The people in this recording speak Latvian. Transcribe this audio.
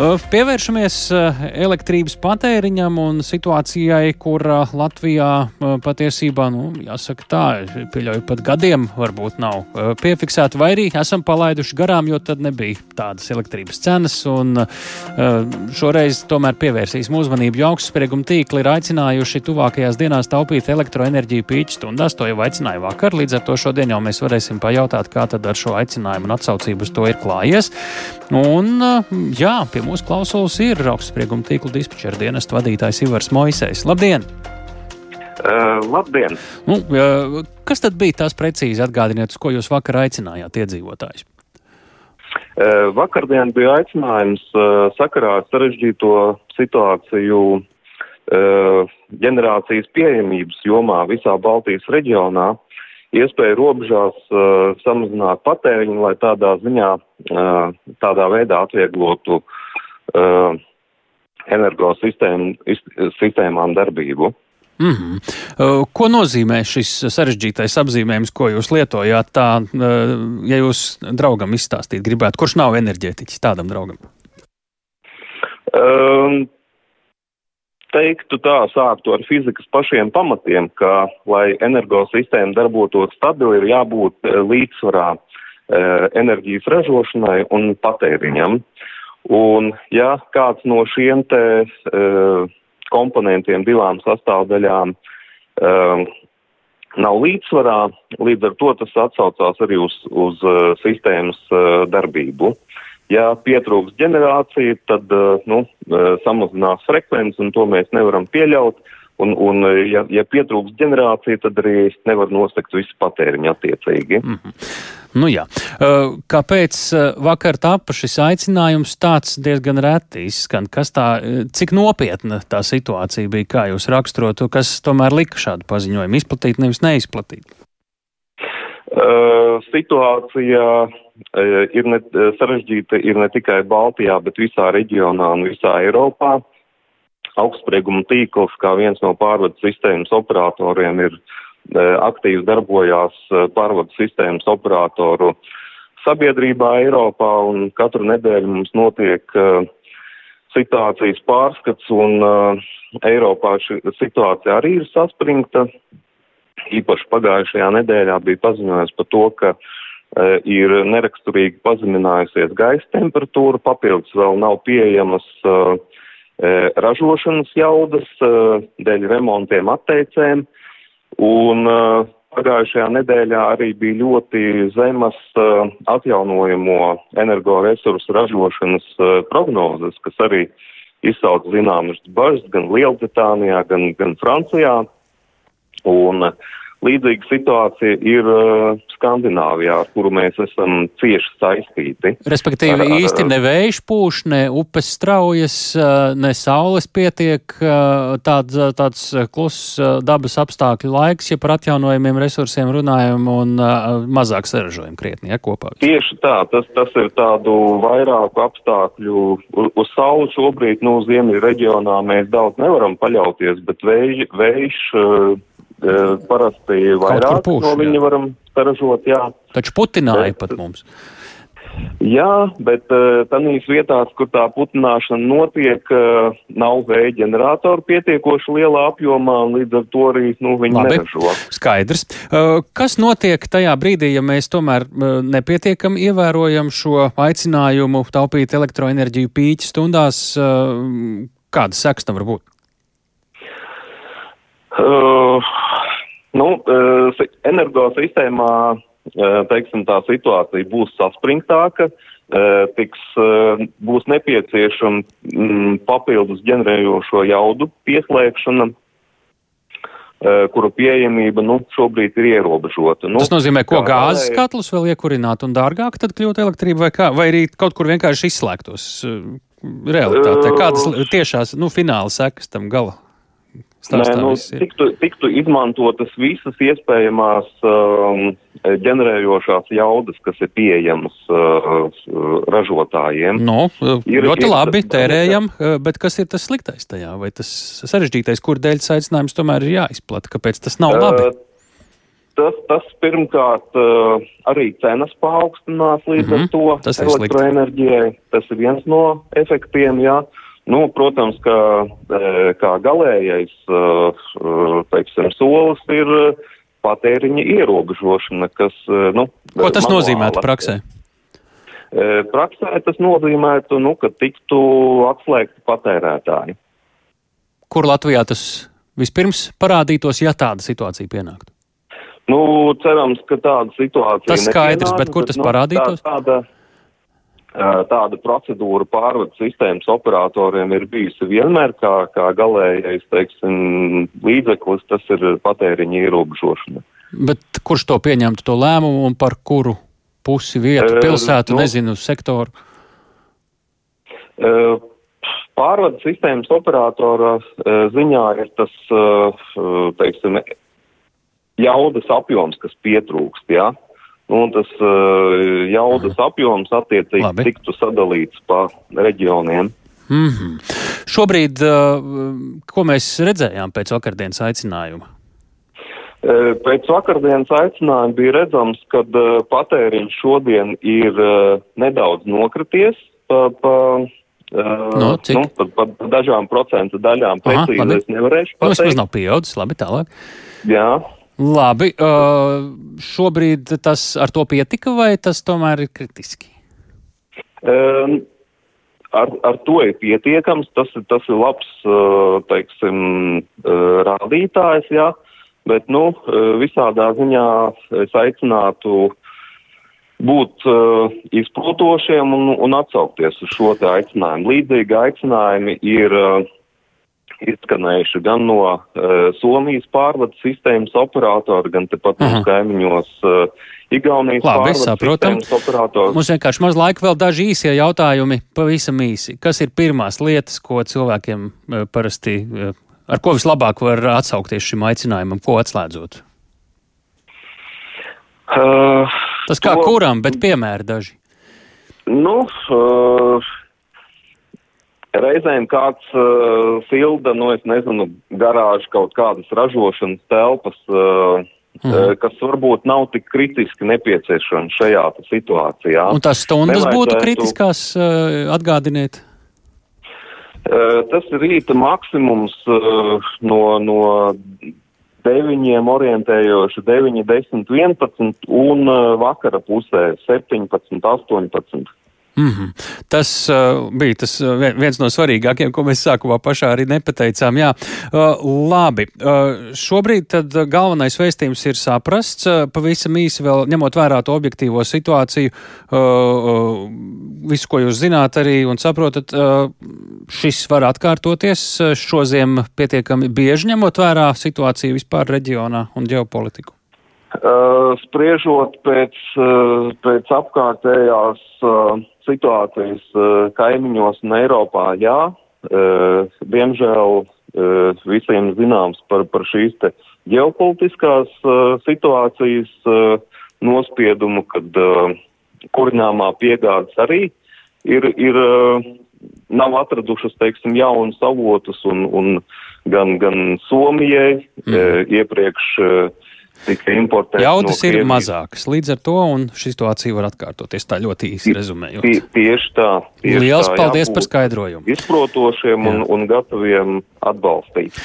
Pievēršamies elektrības patēriņam un situācijai, kur Latvijā patiesībā, nu, jāsaka tā, pieļauju pat gadiem varbūt nav piefiksēta, vai arī esam palaiduši garām, jo tad nebija tādas elektrības cenas, un šoreiz tomēr pievērsīsim uzmanību, jo augstsprieguma tīkli ir aicinājuši tuvākajās dienās taupīt elektroenerģiju pīķu stundās, to jau aicināja vakar, līdz ar to šodien jau mēs varēsim pajautāt, kā tad ar šo aicinājumu un atsaucību uz to ir klājies. Un, jā, pie mūsu klausulas ir augstsprieguma tīkla dispečera dienesta vadītājs Ivars Moisējs. Labdien! Uh, labdien! Nu, uh, kas tad bija tās precīzi atgādiniet, ko jūs vakar aicinājāt iedzīvotājus? Uh, vakardien bija aicinājums uh, sakarā ar sarežģīto situāciju uh, ģenerācijas pieejamības jomā visā Baltijas reģionā. Iespēja robežās uh, samazināt patēriņu, lai tādā ziņā, uh, tādā veidā atvieglotu uh, energosistēmām darbību. Mm -hmm. uh, ko nozīmē šis sarežģītais apzīmējums, ko jūs lietojāt? Tā, uh, ja jūs draugam izstāstīt gribētu, kurš nav enerģētiķis tādam draugam? Um, teiktu tā, sāktu ar fizikas pašiem pamatiem, ka, lai energosistēma darbotos stabili, ir jābūt uh, līdzsvarā uh, enerģijas ražošanai un patēriņam. Uh, Un, ja kāds no šiem te uh, komponentiem, divām sastāvdaļām, uh, nav līdzsvarā, līdz ar to tas atsaucās arī uz, uz uh, sistēmas uh, darbību. Ja pietrūks ģenerācija, tad uh, nu, uh, samazinās frekvences, un to mēs nevaram pieļaut. Un, un ja, ja pietrūks ģenerācija, tad arī nevar nosakt visu patēriņu attiecīgi. Mm -hmm. Nu, jā. Kāpēc vakar tapa šis aicinājums tāds diezgan reti izskan? Kas tā, cik nopietna tā situācija bija, kā jūs raksturotu, kas tomēr lika šādu paziņojumu izplatīt, nevis neizplatīt? Uh, situācija uh, ir ne, sarežģīta ir ne tikai Baltijā, bet visā reģionā un visā Eiropā. Augstsprieguma tīkls, kā viens no pārvades sistēmas operatoriem, ir uh, aktīvi darbojās pārvadu sistēmas operatoru sabiedrībā Eiropā, un katru nedēļu mums notiek uh, situācijas pārskats, un uh, Eiropā šī situācija arī ir saspringta. Īpaši pagājušajā nedēļā bija paziņojums par to, ka uh, ir neraksturīgi pazeminājusies gaisa temperatūra, papildus vēl nav pieejamas uh, ražošanas jaudas dēļ remontiem atteicēm. Un pagājušajā nedēļā arī bija ļoti zemas atjaunojamo energoresursu ražošanas prognozes, kas arī izsauc zināmas bažas gan Lielbritānijā, gan, gan Francijā. Un uh, Līdzīga situācija ir uh, Skandināvijā, ar kuru mēs esam cieši saistīti. Respektīvi, ar, īsti ne vējš pūš, ne upes straujas, uh, ne saules pietiek, uh, tāds, uh, tāds kluss dabas apstākļu laiks, ja par atjaunojumiem resursiem runājam un mazāk saražojam krietni, ja kopā. Tieši tā, tas, tas ir tādu vairāku apstākļu. Uz, sauli šobrīd, nu, ziemeļu reģionā mēs daudz nevaram paļauties, bet vējš, vējš Eh, parasti vairāk pūš, no viņa jā. varam saražot, jā. Taču putināja bet, pat mums. Jā, bet uh, tādīs vietās, kur tā putināšana notiek, uh, nav vēja ģeneratoru pietiekoši lielā apjomā, un līdz ar to arī nu, viņi Labi, neražo. Skaidrs. Uh, kas notiek tajā brīdī, ja mēs tomēr uh, nepietiekam ievērojam šo aicinājumu taupīt elektroenerģiju pīķi stundās? Kādas sekas tam var būt? Uh, nu, uh, energosistēmā, uh, teiksim, tā situācija būs saspringtāka, uh, tiks, būs nepieciešama mm, papildus ģenerējošo jaudu pieslēgšana, kuru pieejamība nu, šobrīd ir ierobežota. Nu, Tas nozīmē, ko gāzes katlus vēl iekurināt un dārgāk tad kļūt elektrība vai kā, vai arī kaut kur vienkārši izslēgtos realitātē? Kādas tiešās, nu, fināla sekas tam gala Nē, nu, tiktu, tiktu izmantotas visas iespējamās um, ģenerējošās jaudas, kas ir pieejamas uh, ražotājiem. Nu, ir, ļoti ir, labi, tērējam, uh, bet kas ir tas sliktais tajā? Vai tas sarežģītais, kur dēļ aicinājums tomēr ir jāizplata? Kāpēc tas nav labi? Uh, tas, tas pirmkārt arī cenas paaugstinās līdz mm -hmm. ar Mhm. to elektroenerģijai. Tas ir viens no efektiem, jā. Nu, protams, ka e, kā galējais, e, teiksim, solis ir e, patēriņa ierobežošana, kas, nu. Ko tas nozīmētu praksē? Praksē tas nozīmētu, nu, ka tiktu atslēgti patērētāji. Kur Latvijā tas vispirms parādītos, ja tāda situācija pienāktu? Nu, cerams, ka tāda situācija. Tas skaidrs, bet kur tas nu, parādītos? Tā, tāda, tāda procedūra pārvades sistēmas operatoriem ir bijusi vienmēr kā, kā galējais, teiksim, līdzeklis, tas ir patēriņa ierobežošana. Bet kurš to pieņemtu to lēmumu un par kuru pusi, vietu, E, pilsētu, nu- nezinu, sektoru? Ā, Pārvades sistēmas operatora ā, ziņā ir tas, teiksim, jaudas apjoms, kas pietrūkst, jā. Nu, Un tas ā, jaudas apjoms attiecīgi Labi. tiktu sadalīts pa reģioniem. Mm -hmm. Šobrīd, uh, ko mēs redzējām pēc vakardienas aicinājuma? E, Pēc vakardienas aicinājuma bija redzams, ka uh, patēriņš šodien ir uh, nedaudz nokrities pa, pa, uh, Nu, cik? nu, pa, pa dažām procentu daļām. Aha, Precīzi labi. es nevarēšu Nu, vismaz pateikt. nav pieaudzis, labi, tālāk. Jā. Labi, uh, šobrīd tas ar to pietika, vai tas tomēr ir kritiski? Um, ar, ar to ir pietiekams. Tas, tas ir labs, uh, teiksim, uh, rādītājs, jā. Bet, nu, visādā ziņā es aicinātu būt uh, izprotošiem un, un atsaukties uz šo te aicinājumu. Līdzīgi aicinājumi ir uh, izskanējuši gan no uh, Somijas pārvades sistēmas operatora, gan tepat mūsu kaimiņos uh, Igaunijas Labi, pārvades sistēmas operators. Mums vienkārši maz laika, vēl daži īsie jautājumi, pavisam īsi. Kas ir pirmās lietas, ko cilvēkiem uh, parasti, uh, ar ko vislabāk var atsaukties šim aicinājumam, ko atslēdzot? Uh, Tas kā To- kuram, bet piemēri daži. Nu, uh, reizēm kāds uh, silda, nu, es nezinu, garāžu kaut kādas ražošanas telpas, uh, uh, kas varbūt nav tik kritiski nepieciešams šajā situācijā. Un tās stundas būtu Nevajadzētu- kritiskās, uh, atgādiniet. Uh, tas ir rīta maksimums uh, no, no 9 orientējoši 9, 10, 11 un uh, vakara pusē 17, 18. Mm -hmm. Tas uh, bija tas, vien- viens no svarīgākajiem, ko mēs sākumā pašā arī nepateicām. Jā, uh, labi. Uh, šobrīd tad galvenais vēstījums ir saprasts. Uh, pavisam īsi vēl ņemot vērā to objektīvo situāciju, uh, uh, visu, ko jūs zināt arī un saprotat, uh, šis var atkārtoties uh, šoziem pietiekami bieži ņemot vērā situāciju vispār reģionā un ģeopolitiku. Uh, spriežot pēc, uh, pēc apkārtējās uh, situācijas uh, kaimiņos un Eiropā, jā, uh, diemžēl uh, visiem zināms par, par šīs te ģeopolitiskās situācijas nospiedumu, kad kurināmā piegādes arī ir, ir nav atradušas, teiksim, jaunus avotus un, un gan, gan Somijai mm. iepriekš. Jaudas no ir mazākas līdz ar to, un šī situācija var atkārtoties tā ļoti īsi rezumējot. Tie- Tieši tā. Tieši Lielas tā, paldies par skaidrojumu! Izprotošiem un, un gataviem atbalstīt.